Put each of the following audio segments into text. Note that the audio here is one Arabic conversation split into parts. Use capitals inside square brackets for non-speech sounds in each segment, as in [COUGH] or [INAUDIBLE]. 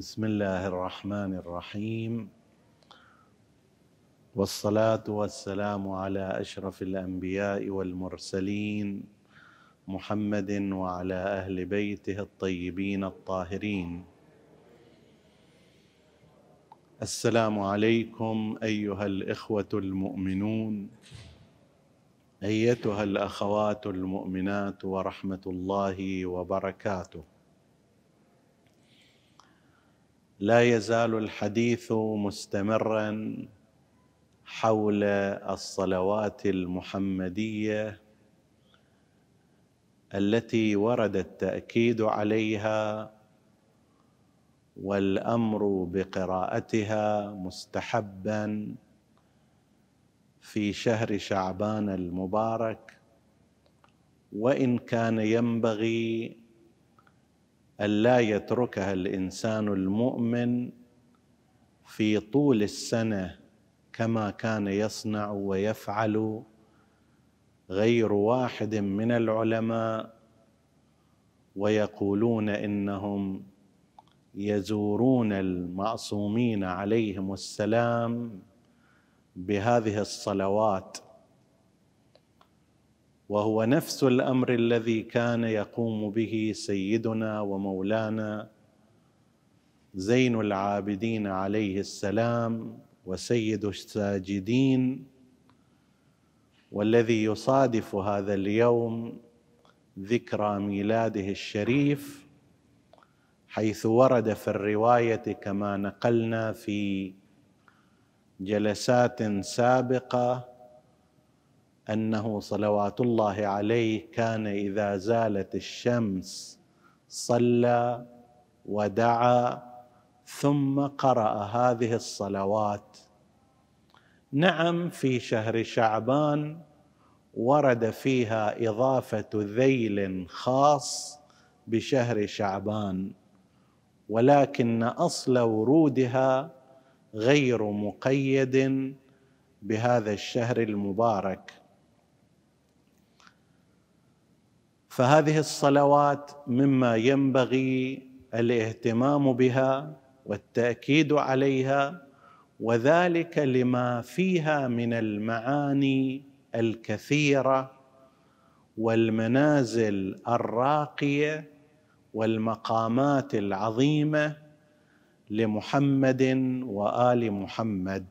بسم الله الرحمن الرحيم. والصلاة والسلام على أشرف الأنبياء والمرسلين محمد وعلى أهل بيته الطيبين الطاهرين. السلام عليكم أيها الإخوة المؤمنون أيتها الأخوات المؤمنات ورحمة الله وبركاته. لا يزال الحديث مستمرا حول الصلوات المحمدية التي ورد التأكيد عليها والأمر بقراءتها مستحبا في شهر شعبان المبارك وإن كان ينبغي الا يتركها الإنسان المؤمن في طول السنة كما كان يصنع ويفعل غير واحد من العلماء ويقولون إنهم يزورون المعصومين عليهم السلام بهذه الصلوات. وهو نفس الأمر الذي كان يقوم به سيدنا ومولانا زين العابدين عليه السلام وسيد الساجدين والذي يصادف هذا اليوم ذكرى ميلاده الشريف حيث ورد في الرواية كما نقلنا في جلسات سابقة أنه صلوات الله عليه كان إذا زالت الشمس صلى ودعا ثم قرأ هذه الصلوات. نعم في شهر شعبان ورد فيها إضافة ذيل خاص بشهر شعبان ولكن أصل ورودها غير مقيد بهذا الشهر المبارك. فهذه الصلوات مما ينبغي الاهتمام بها والتأكيد عليها وذلك لما فيها من المعاني الكثيرة والمنازل الراقية والمقامات العظيمة لمحمد وآل محمد.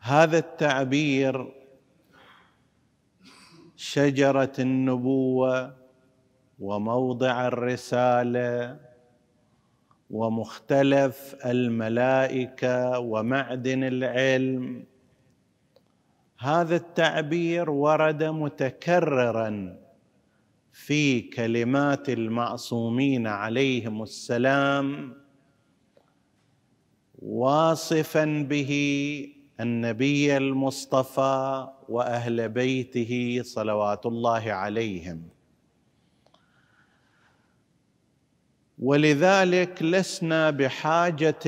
هذا التعبير شجرة النبوة وموضع الرسالة ومختلف الملائكة ومعدن العلم. هذا التعبير ورد متكررا في كلمات المعصومين عليهم السلام واصفا به النبي المصطفى وأهل بيته صلوات الله عليهم. ولذلك لسنا بحاجة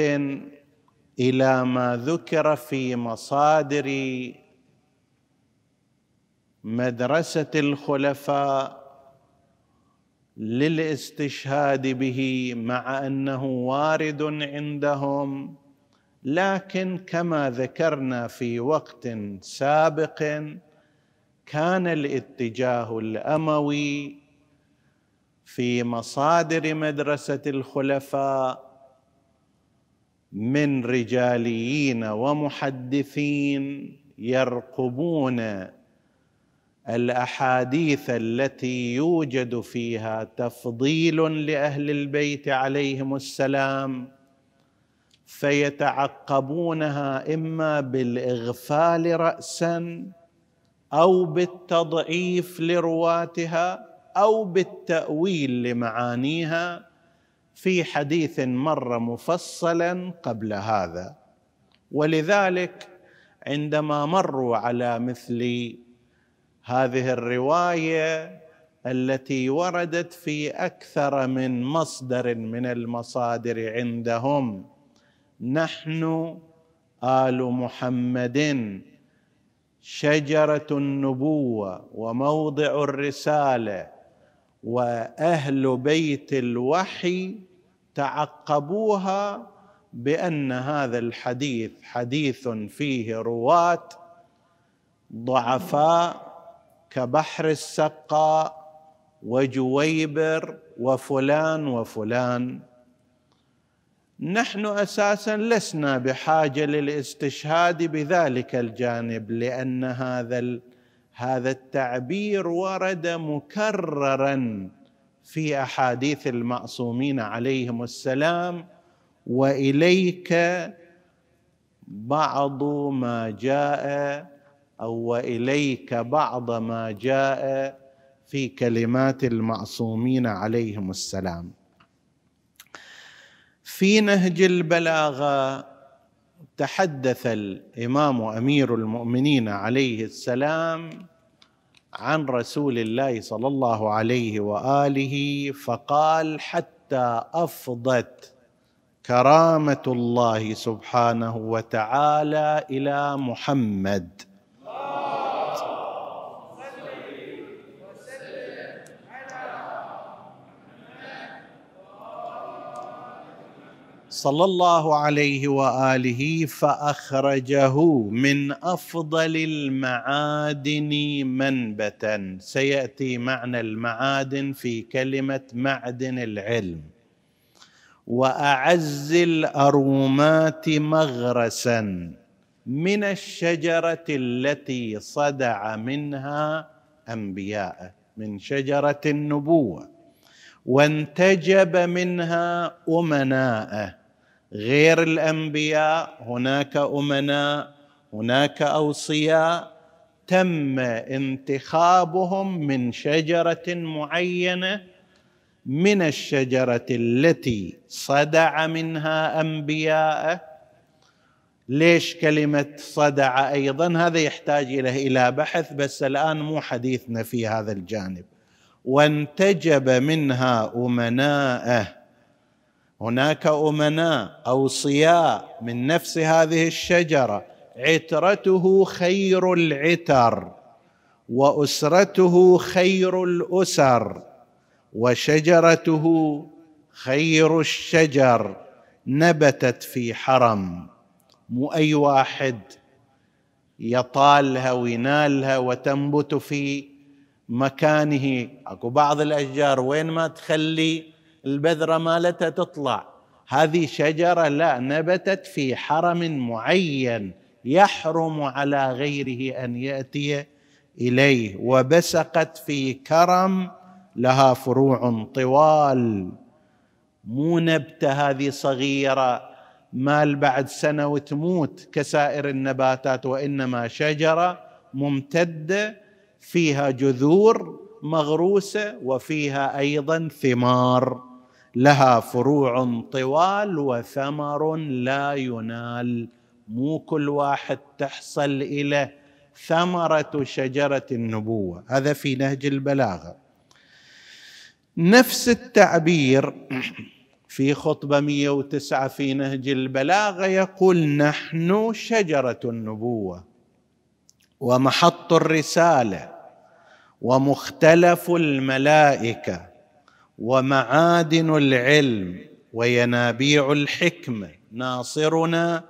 إلى ما ذكر في مصادر مدرسة الخلفاء للاستشهاد به مع أنه وارد عندهم لكن كما ذكرنا في وقت سابق كان الاتجاه الأموي في مصادر مدرسة الخلفاء من رجاليين ومحدثين يرقبون الأحاديث التي يوجد فيها تفضيل لأهل البيت عليهم السلام. فيتعقبونها إما بالإغفال راسا أو بالتضعيف لرواتها أو بالتأويل لمعانيها في حديث مر مفصلا قبل هذا. ولذلك عندما مروا على مثل هذه الرواية التي وردت في أكثر من مصدر من المصادر عندهم نحن آل محمد. شجرة النبوة وموضع الرسالة وأهل بيت الوحي تعقبوها بأن هذا الحديث حديث فيه رواة ضعفاء كبحر السقاء وجويبر وفلان وفلان. نحن أساسا لسنا بحاجة للاستشهاد بذلك الجانب لأن هذا هذا التعبير ورد مكررا في أحاديث المعصومين عليهم السلام وإليك بعض ما جاء أو وإليك بعض ما جاء في كلمات المعصومين عليهم السلام. في نهج البلاغة تحدث الإمام أمير المؤمنين عليه السلام عن رسول الله صلى الله عليه وآله فقال حتى أفضت كرامة الله سبحانه وتعالى إلى محمد. صلى الله عليه وآله فأخرجه من أفضل المعادن منبتا. سيأتي معنى المعادن في كلمة معدن العلم. وأعز الأرومات مغرسا من الشجرة التي صدع منها أنبياء من شجرة النبوة. وانتجب منها امناءه غير الأنبياء هناك أمناء هناك أوصياء. تم انتخابهم من شجرة معينة من الشجرة التي صدع منها انبياء ليش كلمة صدع أيضا؟ هذا يحتاج إلى إلى بحث بس الآن مو حديثنا في هذا الجانب. وانتجب منها أمناءه. هناك أمناء اوصياء من نفس هذه الشجرة. عترته خير العتر وأسرته خير الأسر وشجرته خير الشجر. نبتت في حرم مو أي واحد يطالها وينالها وتنبت في مكانه. أكو بعض الأشجار وين ما تخلي البذرة مالتها تطلع. هذه شجرة لا نبتت في حرم معين يحرم على غيره أن يأتي إليه وبسقت في كرم لها فروع طوال. مو نبتة هذه صغيرة مال بعد سنة وتموت كسائر النباتات وإنما شجرة ممتده فيها جذور مغروسة وفيها أيضا ثمار. لها فروع طوال وثمر لا ينال. مو كل واحد تحصل إلى ثمرة شجرة النبوة. هذا في نهج البلاغة. نفس التعبير في خطبة 109 في نهج البلاغة يقول نحن شجرة النبوة ومحط الرسالة ومختلف الملائكة. ومعادن العلم وينابيع الحكمه ناصرنا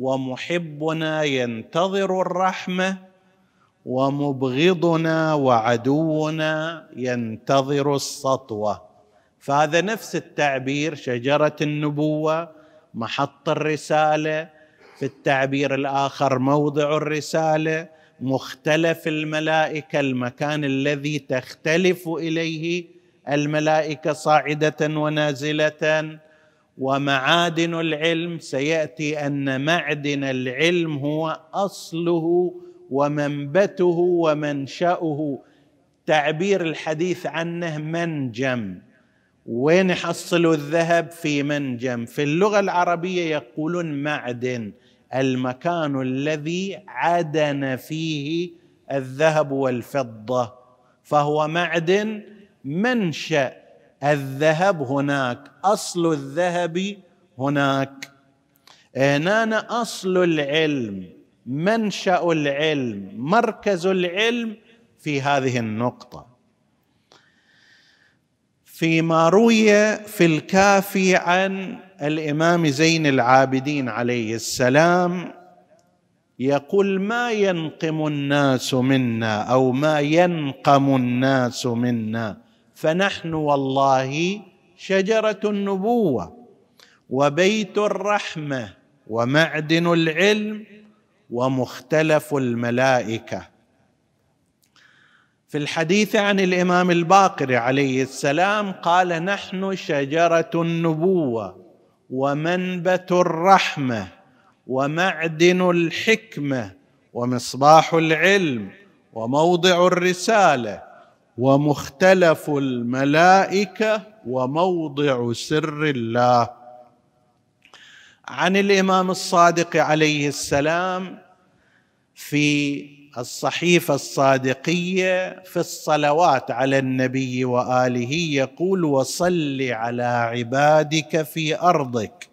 ومحبنا ينتظر الرحمة ومبغضنا وعدونا ينتظر السطوة. فهذا نفس التعبير شجرة النبوة محط الرسالة. في التعبير الآخر موضع الرسالة مختلف الملائكة المكان الذي تختلف إليه الملائكة صاعدة ونازلة. ومعادن العلم سيأتي أن معدن العلم هو أصله ومنبته ومنشأه. تعبير الحديث عنه منجم. وين يحصلوا الذهب؟ في منجم. في اللغة العربية يقولون معدن المكان الذي عدن فيه الذهب والفضة. فهو معدن منشأ الذهب هناك أصل الذهب هناك. هنا أصل العلم منشأ العلم مركز العلم في هذه النقطة. فيما روي في الكافي عن الإمام زين العابدين عليه السلام يقول ما ينقم الناس منا أو ما ينقم الناس منا فنحن والله شجرة النبوة وبيت الرحمة ومعدن العلم ومختلف الملائكة. في الحديث عن الإمام الباقر عليه السلام قال نحن شجرة النبوة ومنبت الرحمة ومعدن الحكمة ومصباح العلم وموضع الرسالة ومختلف الملائكة وموضع سر الله. عن الإمام الصادق عليه السلام في الصحيفة الصادقية في الصلوات على النبي وآله يقول وصل على عبادك في أرضك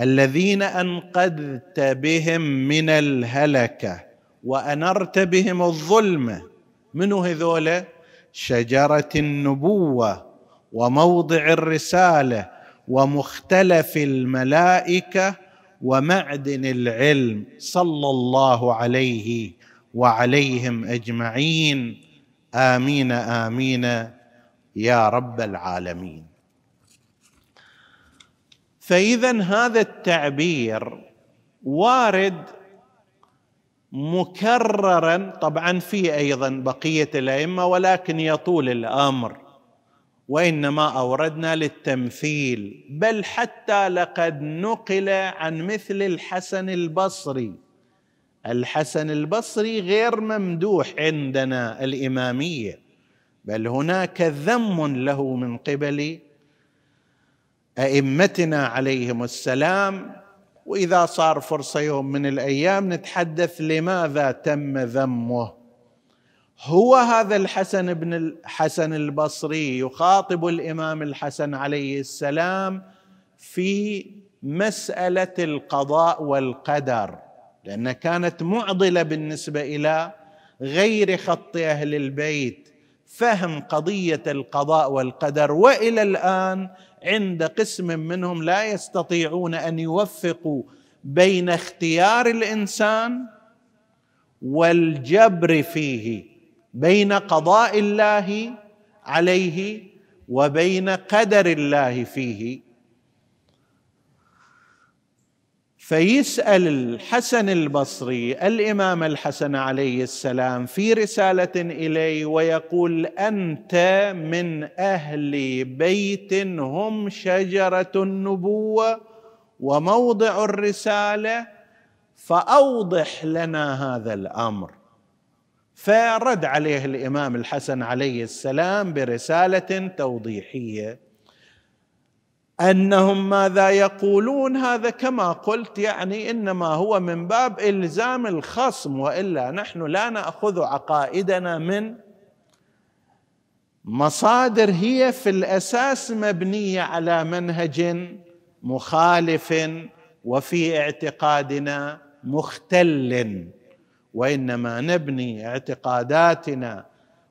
الذين أنقذت بهم من الهلكة وأنرت بهم الظلمة منو هذولا شجرة النبوة وموضع الرسالة ومختلف الملائكة ومعدن العلم صلى الله عليه وعليهم أجمعين. آمين آمين يا رب العالمين. فإذا هذا التعبير وارد مكررا طبعا في أيضا بقية الأئمة ولكن يطول الأمر. وإنما أوردنا للتمثيل. بل حتى لقد نقل عن مثل الحسن البصري. الحسن البصري غير ممدوح عندنا الإمامية. بل هناك ذم له من قبل أئمتنا عليهم السلام. وإذا صار فرصة يوم من الأيام نتحدث لماذا تم ذمه. هو هذا الحسن بن الحسن البصري يخاطب الإمام الحسن عليه السلام في مسألة القضاء والقدر لأن كانت معضلة بالنسبة إلى غير خط أهل البيت فهم قضية القضاء والقدر. وإلى الآن عند قسم منهم لا يستطيعون أن يوفقوا بين اختيار الإنسان والجبر فيه بين قضاء الله عليه وبين قدر الله فيه. فيسأل الحسن البصري الإمام الحسن عليه السلام في رسالة إليه ويقول أنت من أهل بيت هم شجرة النبوة وموضع الرسالة فأوضح لنا هذا الأمر. فرد عليه الإمام الحسن عليه السلام برسالة توضيحية. أنهم ماذا يقولون هذا كما قلت يعني إنما هو من باب إلزام الخصم وإلا نحن لا نأخذ عقائدنا من مصادر هي في الأساس مبنية على منهج مخالف وفي اعتقادنا مختل وإنما نبني اعتقاداتنا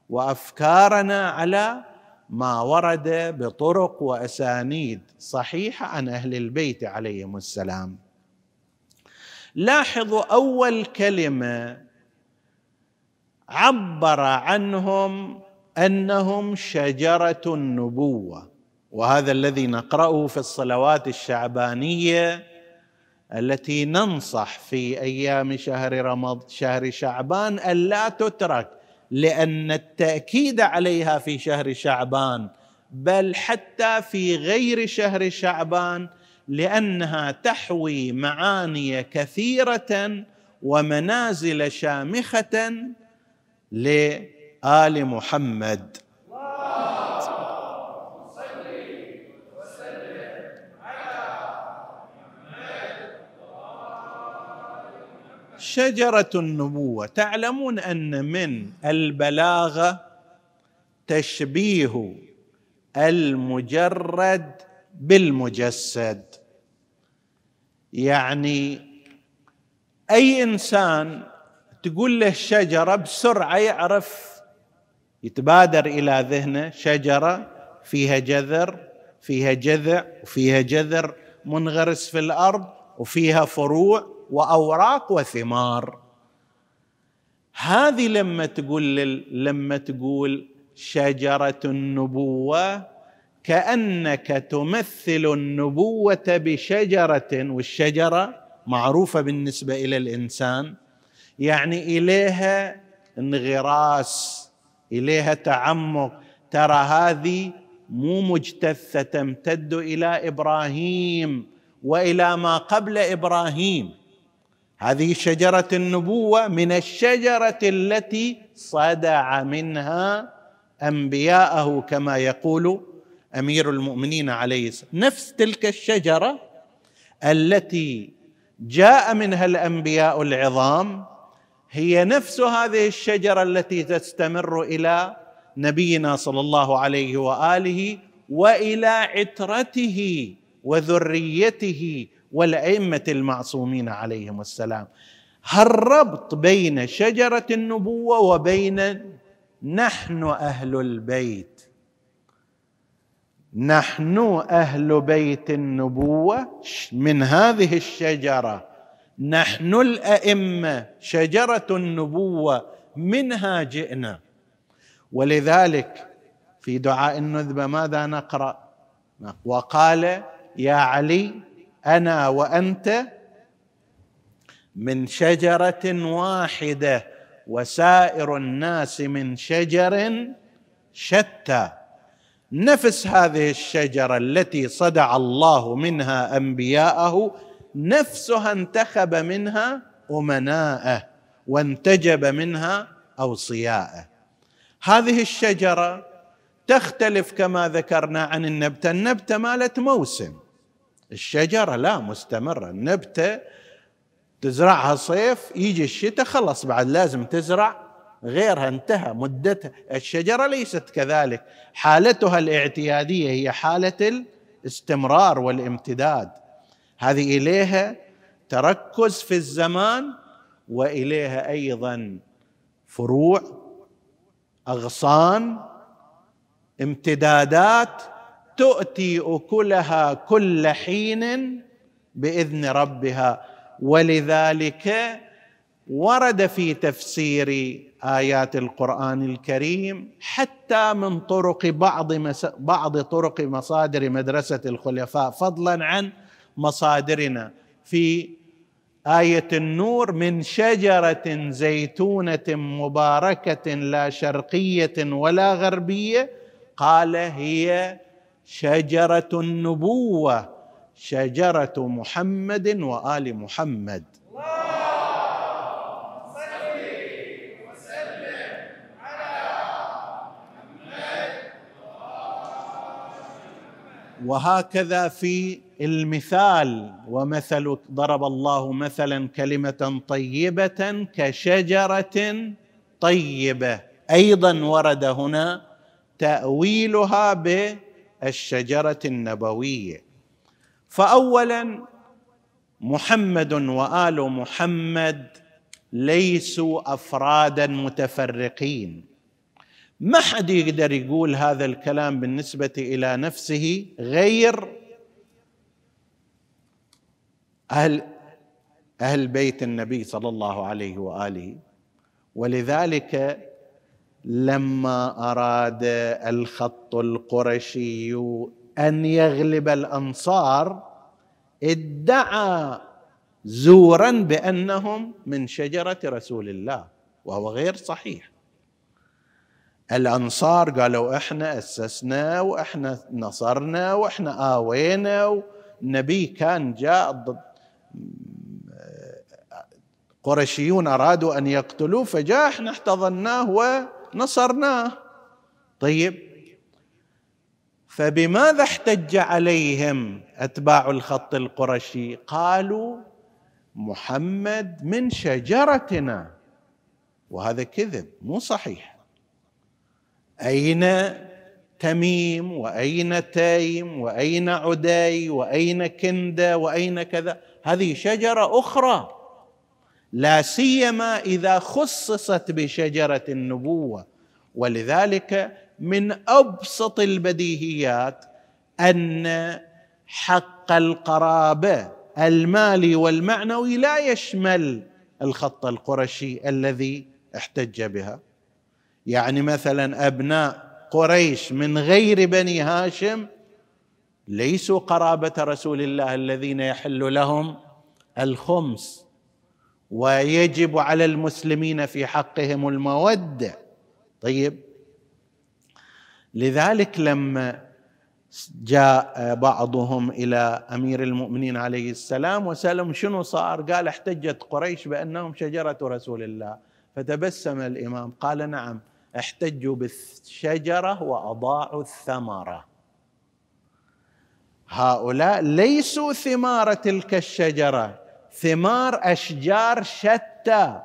وأفكارنا على ما ورد بطرق وأسانيد صحيحة عن أهل البيت عليهم السلام. لاحظوا أول كلمة عبر عنهم أنهم شجرة النبوة وهذا الذي نقرأه في الصلوات الشعبانية التي ننصح في أيام شهر رمضان شهر شعبان الا تترك لأن التأكيد عليها في شهر شعبان بل حتى في غير شهر شعبان لأنها تحوي معاني كثيرة ومنازل شامخة لآل محمد. شجرة النبوة. تعلمون أن من البلاغه تشبيه المجرد بالمجسد. يعني أي إنسان تقول له شجرة بسرعة يعرف يتبادر إلى ذهنه شجرة فيها جذر فيها جذع وفيها جذر منغرس في الأرض وفيها فروع. وأوراق وثمار. هذه لما تقول لما تقول شجرة النبوة كأنك تمثل النبوة بشجرة والشجرة معروفة بالنسبة إلى الإنسان. يعني إليها انغراس إليها تعمق. ترى هذه مو مجتثة تمتد إلى إبراهيم وإلى ما قبل إبراهيم. هذه شجرة النبوة من الشجرة التي صدع منها أنبياءه كما يقول أمير المؤمنين عليه السلام نفس تلك الشجرة التي جاء منها الأنبياء العظام هي نفس هذه الشجرة التي تستمر إلى نبينا صلى الله عليه وآله وإلى عترته وذريته والأئمة المعصومين عليهم السلام. الربط بين شجرة النبوة وبين نحن أهل البيت. نحن أهل بيت النبوة من هذه الشجرة. نحن الأئمة شجرة النبوة منها جئنا. ولذلك في دعاء النذبة ماذا نقرأ؟ وقال يا علي أنا وأنت من شجرة واحدة وسائر الناس من شجر شتى. نفس هذه الشجرة التي صدع الله منها أنبياءه نفسها انتخب منها أمناءه وانتجب منها أوصياءه. هذه الشجرة تختلف كما ذكرنا عن النبتة. النبتة مالت موسم. الشجرة لا مستمرة. النبتة تزرعها صيف يجي الشتاء خلص بعد لازم تزرع. غيرها انتهى مدتها. الشجرة ليست كذلك. حالتها الاعتيادية هي حالة الاستمرار والامتداد. هذه إليها تركز في الزمان وإليها أيضا فروع أغصان امتدادات تؤتي أكلها كل حين بإذن ربها. ولذلك ورد في تفسير آيات القرآن الكريم حتى من طرق بعض بعض طرق مصادر مدرسة الخلفاء فضلا عن مصادرنا. في آية النور من شجرة زيتونة مباركة لا شرقية ولا غربية قال هي شجرة النبوة شجرة محمد وآل محمد. وهكذا في المثال ومثل ضرب الله مثلا كلمة طيبة كشجرة طيبة. أيضا ورد هنا تأويلها بالشجره النبوية. فاولا محمد وآل محمد ليسوا أفرادا متفرقين. ما حد يقدر يقول هذا الكلام بالنسبة إلى نفسه غير أهل أهل بيت النبي صلى الله عليه وآله. ولذلك لما أراد الخط القرشي أن يغلب الأنصار ادعى زورا بأنهم من شجرة رسول الله وهو غير صحيح. الأنصار قالوا إحنا أسسنا وإحنا نصرنا وإحنا آوينا والنبي كان جاء ضد قرشيون أرادوا أن يقتلوه فجاء إحنا احتضناه ونصرناه طيب. فبماذا احتج عليهم أتباع الخط القرشي؟ قالوا محمد من شجرتنا. وهذا كذب مو صحيح. أين تميم؟ وأين تيم؟ وأين عدي؟ وأين كندة؟ وأين كذا؟ هذه شجرة أخرى. لا سيما إذا خصصت بشجرة النبوة. ولذلك من أبسط البديهيات أن حق القرابة المالي والمعنوي لا يشمل الخط القرشي الذي احتج بها. يعني مثلا أبناء قريش من غير بني هاشم ليسوا قرابة رسول الله الذين يحل لهم الخمس. ويجب على المسلمين في حقهم المودة. طيب. لذلك لما جاء بعضهم إلى أمير المؤمنين عليه السلام وسألهم شنو صار؟ قال احتجت قريش بأنهم شجرة رسول الله. فتبسم الإمام قال نعم احتجوا بالشجرة وأضاعوا الثمرة. هؤلاء ليسوا ثمار تلك الشجرة. ثمار أشجار شتى.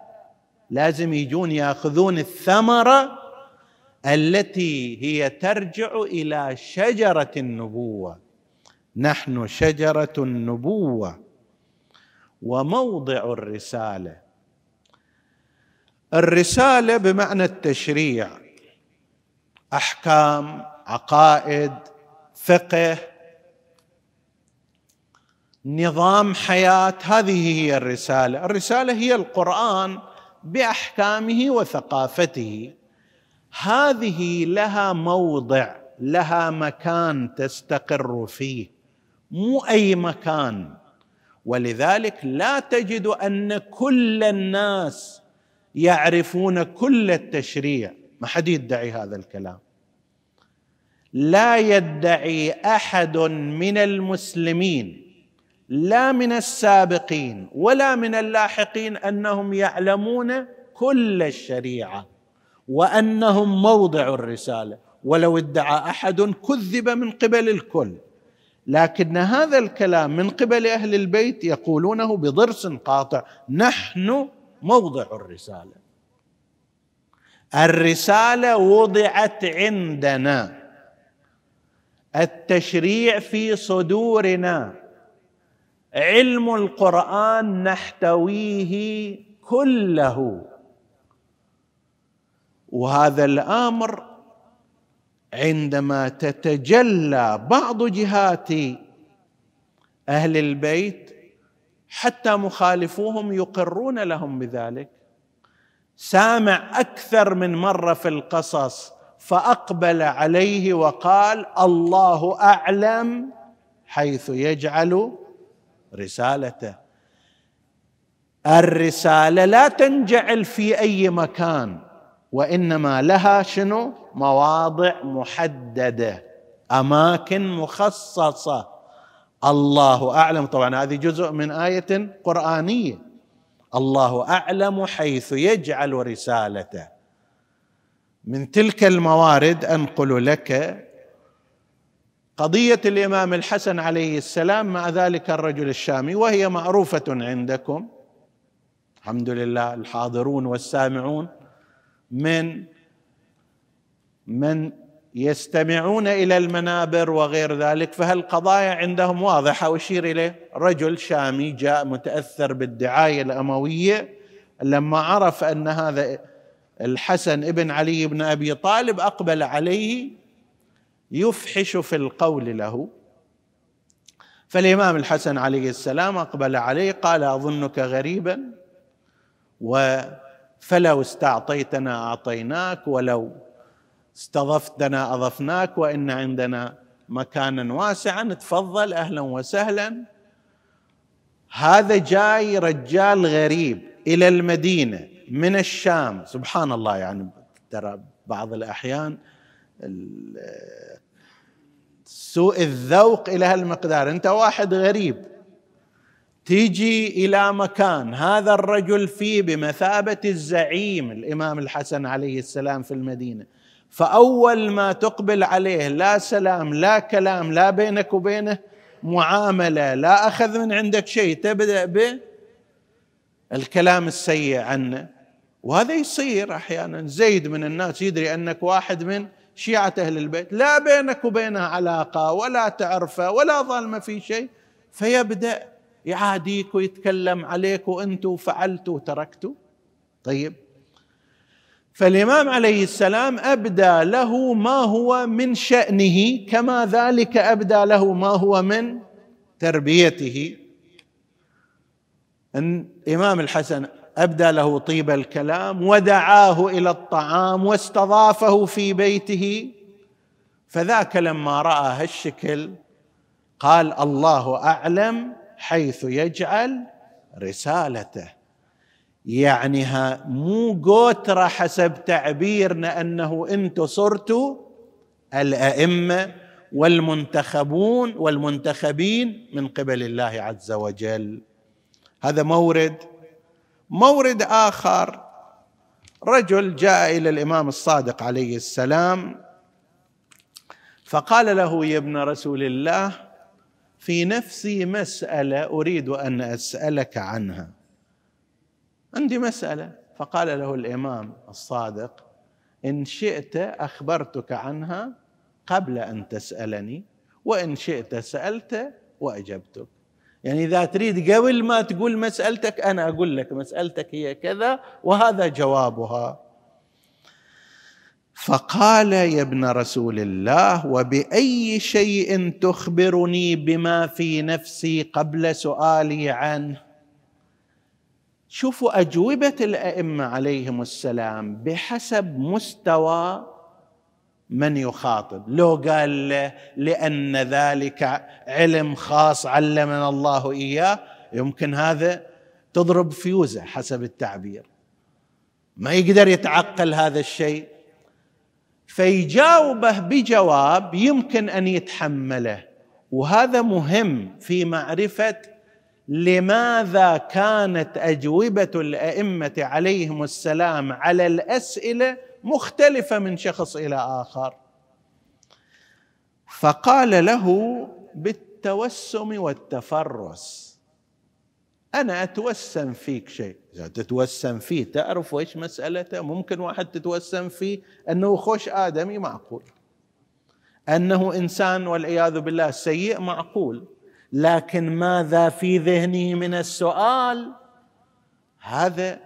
لازم يجون ياخذون الثمرة التي هي ترجع إلى شجرة النبوة. نحن شجرة النبوة وموضع الرسالة. الرسالة بمعنى التشريع. أحكام عقائد فقه نظام حياة. هذه هي الرسالة. الرسالة هي القرآن بأحكامه وثقافته. هذه لها موضع لها مكان تستقر فيه. مو أي مكان. ولذلك لا تجد أن كل الناس يعرفون كل التشريع. ما حد يدعي هذا الكلام. لا يدعي أحد من المسلمين لا من السابقين ولا من اللاحقين أنهم يعلمون كل الشريعة وأنهم موضع الرسالة. ولو ادعى أحد كذب من قبل الكل. لكن هذا الكلام من قبل أهل البيت يقولونه بضرس قاطع. نحن موضع الرسالة. الرسالة وضعت عندنا. التشريع في صدورنا. علم القرآن نحتويه كله. وهذا الأمر عندما تتجلى بعض جهات أهل البيت حتى مخالفوهم يقرون لهم بذلك. سامع أكثر من مرة في القصص فأقبل عليه وقال الله أعلم حيث يجعل رسالته. الرسالة لا تنجعل في أي مكان وإنما لها شنو؟ مواضع محددة أماكن مخصصة. الله أعلم. طبعا هذه جزء من آية قرآنية. الله أعلم حيث يجعل رسالته. من تلك الموارد أنقل لك قضية الإمام الحسن عليه السلام مع ذلك الرجل الشامي وهي معروفة عندكم. الحمد لله الحاضرون والسامعون من من يستمعون إلى المنابر وغير ذلك فهالقضايا عندهم واضحة؟ واشير إليه. رجل شامي جاء متأثر بالدعاية الأموية لما عرف أن هذا الحسن ابن علي بن أبي طالب أقبل عليه يفحش في القول له. فالإمام الحسن عليه السلام أقبل عليه قال أظنك غريبا فلو استعطيتنا أعطيناك ولو استضفتنا أضفناك وإن عندنا مكانا واسعا تفضل أهلا وسهلا. هذا جاي رجال غريب إلى المدينة من الشام. سبحان الله يعني ترى بعض الأحيان سوء الذوق إلى هالمقدار. أنت واحد غريب. تيجي إلى مكان هذا الرجل فيه بمثابة الزعيم الإمام الحسن عليه السلام في المدينة. فأول ما تقبل عليه لا سلام لا كلام لا بينك وبينه معاملة لا أخذ من عندك شيء تبدأ بالكلام السيء عنه. وهذا يصير أحيانا. زيد من الناس يدري أنك واحد من شيعة أهل البيت لا بينك وبينه علاقة ولا تعرفة ولا ظالمة في شيء فيبدأ يعاديك ويتكلم عليك وأنتم فعلتوا وتركتوا. طيب. فالإمام عليه السلام أبدى له ما هو من شأنه كما ذلك أبدى له ما هو من تربيته. الامام الحسن أبدى له طيب الكلام ودعاه إلى الطعام واستضافه في بيته. فذاك لما رأى هالشكل قال الله أعلم حيث يجعل رسالته. يعني ها مو قوترة حسب تعبيرنا أنه أنتم صرتوا الأئمة والمنتخبون والمنتخبين من قبل الله عز وجل. هذا مورد مورد آخر رجل جاء إلى الإمام الصادق عليه السلام فقال له يا ابن رسول الله في نفسي مسألة أريد أن أسألك عنها. عندي مسألة. فقال له الإمام الصادق إن شئت أخبرتك عنها قبل أن تسألني وإن شئت سألت وأجبتك. يعني إذا تريد قبل ما تقول مسألتك أنا أقول لك مسألتك هي كذا وهذا جوابها. فقال يا ابن رسول الله وبأي شيء تخبرني بما في نفسي قبل سؤالي عنه؟ شوفوا أجوبة الأئمة عليهم السلام بحسب مستوى من يخاطب؟ لو قال له لأن ذلك علم خاص علمنا الله إياه يمكن هذا تضرب فيوزه حسب التعبير. ما يقدر يتعقل هذا الشيء. فيجاوبه بجواب يمكن أن يتحمله. وهذا مهم في معرفة لماذا كانت أجوبة الأئمة عليهم السلام على الأسئلة مختلفة من شخص إلى آخر. فقال له بالتوسم والتفرس أنا أتوسم فيك شيء. إذا تتوسم فيه تعرف إيش مسألته؟ ممكن واحد تتوسم فيه أنه خوش آدمي معقول. أنه إنسان والعياذ بالله سيء معقول. لكن ماذا في ذهنه من السؤال؟ هذا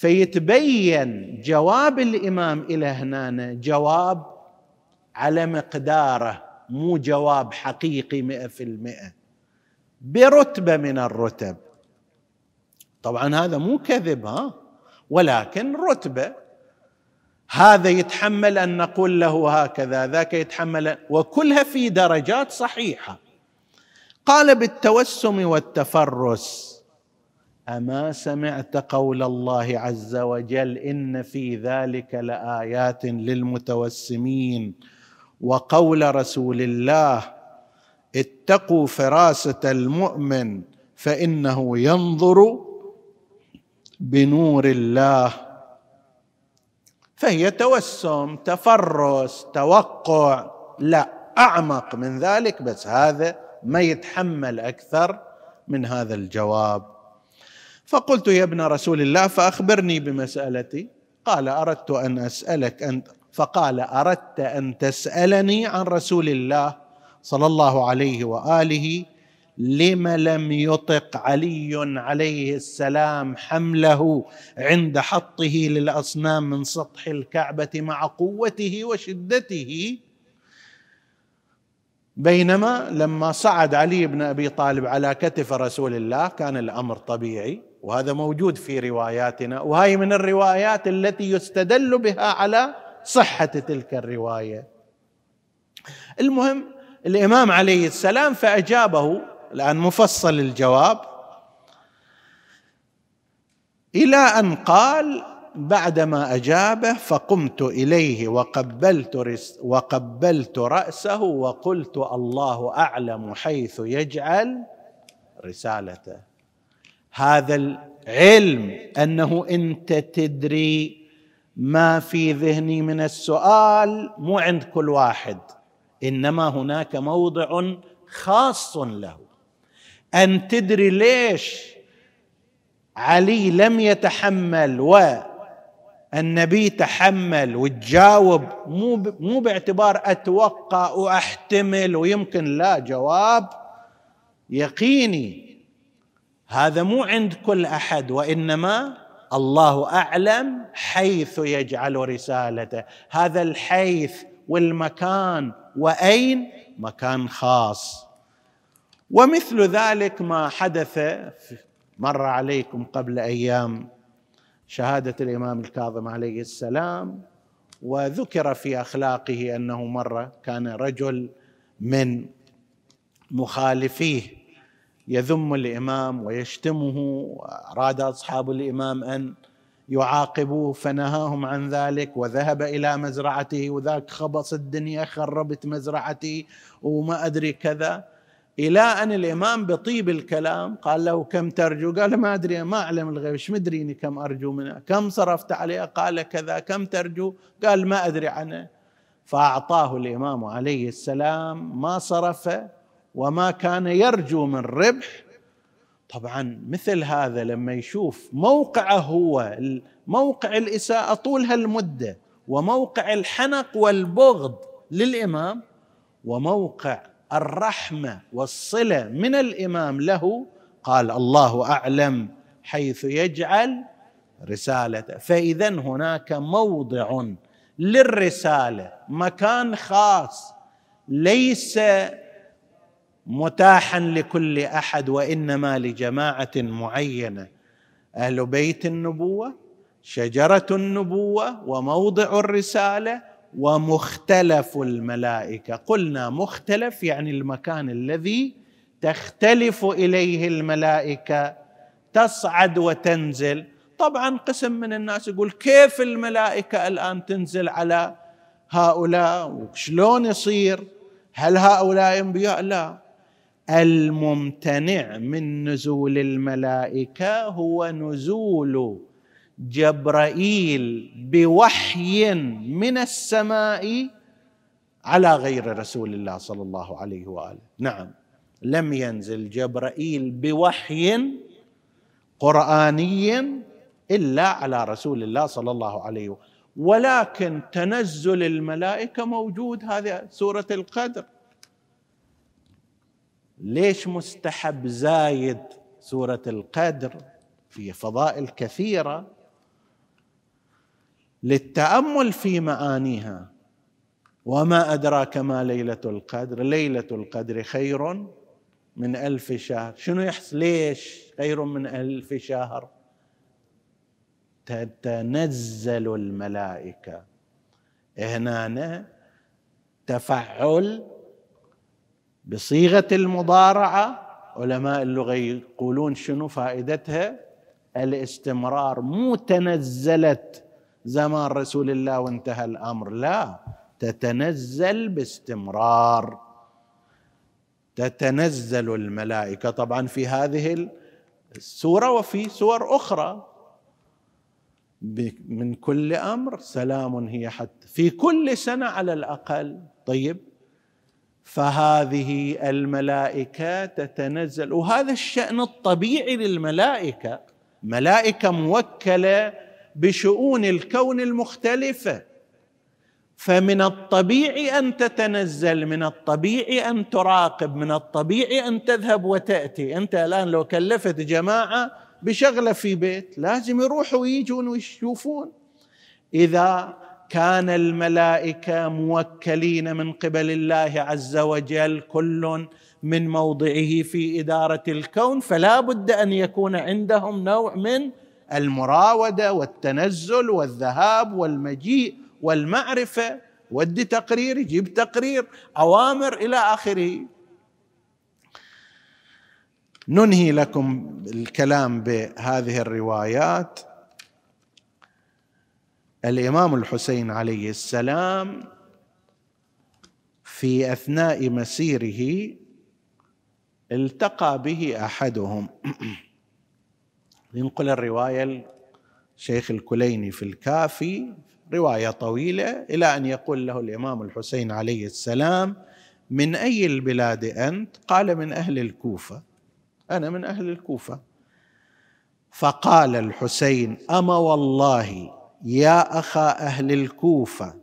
فيتبين جواب الإمام إلى هنا جواب على مقداره مو جواب حقيقي مئة في المئة. برتبة من الرتب. طبعا هذا مو كذب ها؟ ولكن رتبة. هذا يتحمل أن نقول له هكذا ذاك يتحمل وكلها في درجات صحيحة. قال بالتوسم والتفرس. اما سمعت قول الله عز وجل ان في ذلك لايات للمتوسمين وقول رسول الله اتقوا فراسه المؤمن فانه ينظر بنور الله فهي توسم تفرس توقع لا اعمق من ذلك بس هذا ما يتحمل أكثر من هذا الجواب. فقلت يا ابن رسول الله فأخبرني بمسألتي. قال أردت أن أسألك انت فقال أردت أن تسألني عن رسول الله صلى الله عليه وآله لم لم يطق علي عليه السلام حمله عند حطه للأصنام من سطح الكعبة مع قوته وشدته. بينما لما صعد علي بن أبي طالب على كتف رسول الله كان الأمر طبيعي. وهذا موجود في رواياتنا وهي من الروايات التي يستدل بها على صحة تلك الرواية. المهم الإمام عليه السلام فأجابه الآن مفصل الجواب إلى أن قال بعدما أجابه فقمت إليه وقبلت وقبلت رأسه وقلت الله أعلم حيث يجعل رسالته. هذا العلم أنه أنت تدري ما في ذهني من السؤال مو عند كل واحد إنما هناك موضع خاص له. أن تدري ليش علي لم يتحمل و النبي تحمل وتجاوب مو مو باعتبار أتوقع وأحتمل ويمكن لا جواب يقيني هذا مو عند كل أحد وإنما الله أعلم حيث يجعل رسالته. هذا الحيث والمكان وأين؟ مكان خاص. ومثل ذلك ما حدث مر عليكم قبل أيام. شهادة الإمام الكاظم عليه السلام وذكر في أخلاقه أنه مرة كان رجل من مخالفيه. يذم الإمام ويشتمه واراد أصحاب الإمام أن يعاقبوه فنهاهم عن ذلك وذهب إلى مزرعته وذاك خبص الدنيا خربت مزرعتي وما أدري كذا إلى أن الإمام بطيب الكلام قال له كم ترجو؟ قال ما أدري ما أعلم الغيب إيش مدريني كم أرجو منه؟ كم صرفت عليه؟ قال كذا كم ترجو؟ قال ما أدري عنه فأعطاه الإمام عليه السلام ما صرف وما كان يرجو من ربح. طبعا مثل هذا لما يشوف موقعه هو موقع الإساءة طول هالمدة وموقع الحنق والبغض للإمام وموقع الرحمة والصلة من الإمام له قال الله أعلم حيث يجعل رسالته. فاذا هناك موضع للرسالة مكان خاص ليس متاحا لكل أحد وإنما لجماعة معينة. أهل بيت النبوة شجرة النبوة وموضع الرسالة ومختلف الملائكة. قلنا مختلف يعني المكان الذي تختلف إليه الملائكة تصعد وتنزل. طبعا قسم من الناس يقول كيف الملائكة الآن تنزل على هؤلاء؟ وشلون يصير؟ هل هؤلاء أنبياء؟ لا. الممتنع من نزول الملائكة هو نزول جبرائيل بوحي من السماء على غير رسول الله صلى الله عليه وآله. نعم لم ينزل جبرائيل بوحي قرآني إلا على رسول الله صلى الله عليه وسلم ولكن تنزل الملائكة موجود هذا سورة القدر. ليش مستحب زايد سورة القدر في فضائل كثيرة للتأمل في معانيها؟ وما أدراك ما ليلة القدر؟ ليلة القدر خير من ألف شهر. شنو يحصل ليش خير من ألف شهر؟ تتنزل الملائكة. هنا تفعل بصيغة المضارعة علماء اللغة يقولون شنو فائدتها؟ الاستمرار مو تنزلت زمان رسول الله وانتهى الأمر. لا تتنزل باستمرار. تتنزل الملائكة. طبعا في هذه السورة وفي سور أخرى. من كل أمر سلام هي حتى في كل سنة على الأقل. طيب فهذه الملائكة تتنزل. وهذا الشأن الطبيعي للملائكة. ملائكة موكلة بشؤون الكون المختلفة. فمن الطبيعي أن تتنزل من الطبيعي أن تراقب من الطبيعي أن تذهب وتأتي. أنت الآن لو كلفت جماعة بشغلة في بيت لازم يروحوا ويجون ويشوفون. إذا كان الملائكة موكلين من قبل الله عز وجل كل من موضعه في إدارة الكون فلا بد أن يكون عندهم نوع من المراودة والتنزل والذهاب والمجيء والمعرفة. ودي تقرير يجيب تقرير أوامر إلى آخره. ننهي لكم الكلام بهذه الروايات. الإمام الحسين عليه السلام في أثناء مسيره التقى به أحدهم. [CLEARS THROAT] ينقل الرواية الشيخ الكليني في الكافي رواية طويلة إلى أن يقول له الإمام الحسين عليه السلام من أي البلاد أنت؟ قال من أهل الكوفة. أنا من أهل الكوفة. فقال الحسين أما والله يا أخا أهل الكوفة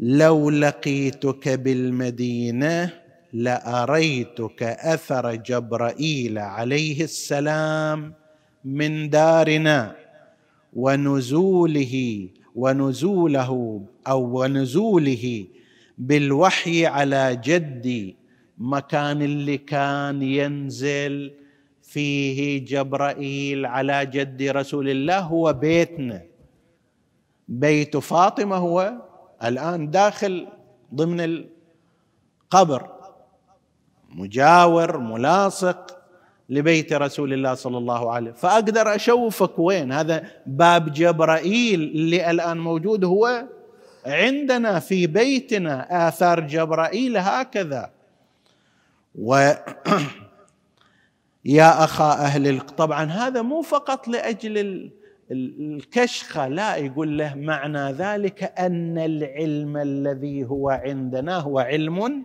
لو لقيتك بالمدينة لأريتك أثر جبرائيل عليه السلام من دارنا ونزوله ونزوله أو ونزوله بالوحي على جدي مكان اللي كان ينزل فيه جبرائيل على جد رسول الله هو بيتنا. بيت فاطمة هو الآن داخل ضمن القبر. مجاور ملاصق لبيت رسول الله صلى الله عليه فأقدر أشوفك وين؟ هذا باب جبرائيل اللي الآن موجود هو عندنا في بيتنا. آثار جبرائيل هكذا. و [CLEARS THROAT] يا أخا أهل طبعا هذا مو فقط لأجل الكشخة لا يقول له معنى ذلك أن العلم الذي هو عندنا هو علم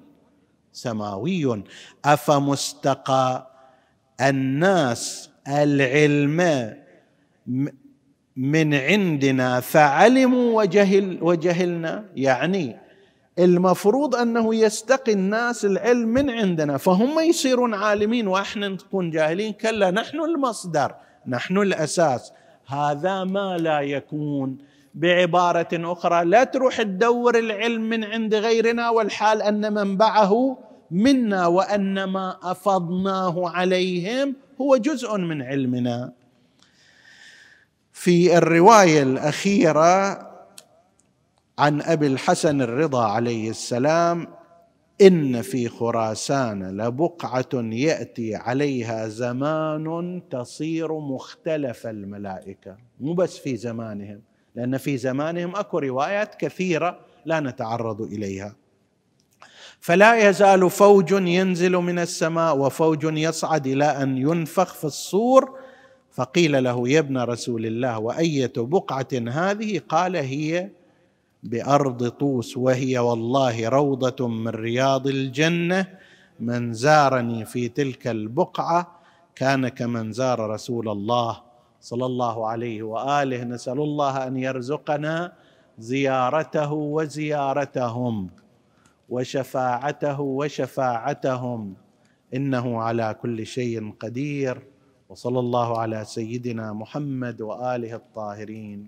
سماوي. أفمستقى الناس العلم من عندنا فعلموا وجهل وجهلنا. يعني المفروض أنه يستقي الناس العلم من عندنا فهم يصيرون عالمين وإحنا نكون جاهلين. كلا نحن المصدر نحن الأساس. هذا ما لا يكون. بعبارة أخرى لا تروح تدور العلم من عند غيرنا والحال أن منبعه منا وان ما أفضناه عليهم هو جزء من علمنا. في الرواية الأخيرة عن أبي الحسن الرضا عليه السلام إن في خراسان لبقعة يأتي عليها زمان تصير مختلف الملائكة. مو بس في زمانهم لأن في زمانهم أكو روايات كثيرة لا نتعرض إليها. فلا يزال فوج ينزل من السماء وفوج يصعد إلى أن ينفخ في الصور. فقيل له يا ابن رسول الله وأية بقعة هذه؟ قال هي بأرض طوس وهي والله روضة من رياض الجنة من زارني في تلك البقعة كان كمن زار رسول الله صلى الله عليه وآله. نسأل الله أن يرزقنا زيارته وزيارتهم وشفاعته وشفاعتهم. إنه على كل شيء قدير. وصلى الله على سيدنا محمد وآله الطاهرين.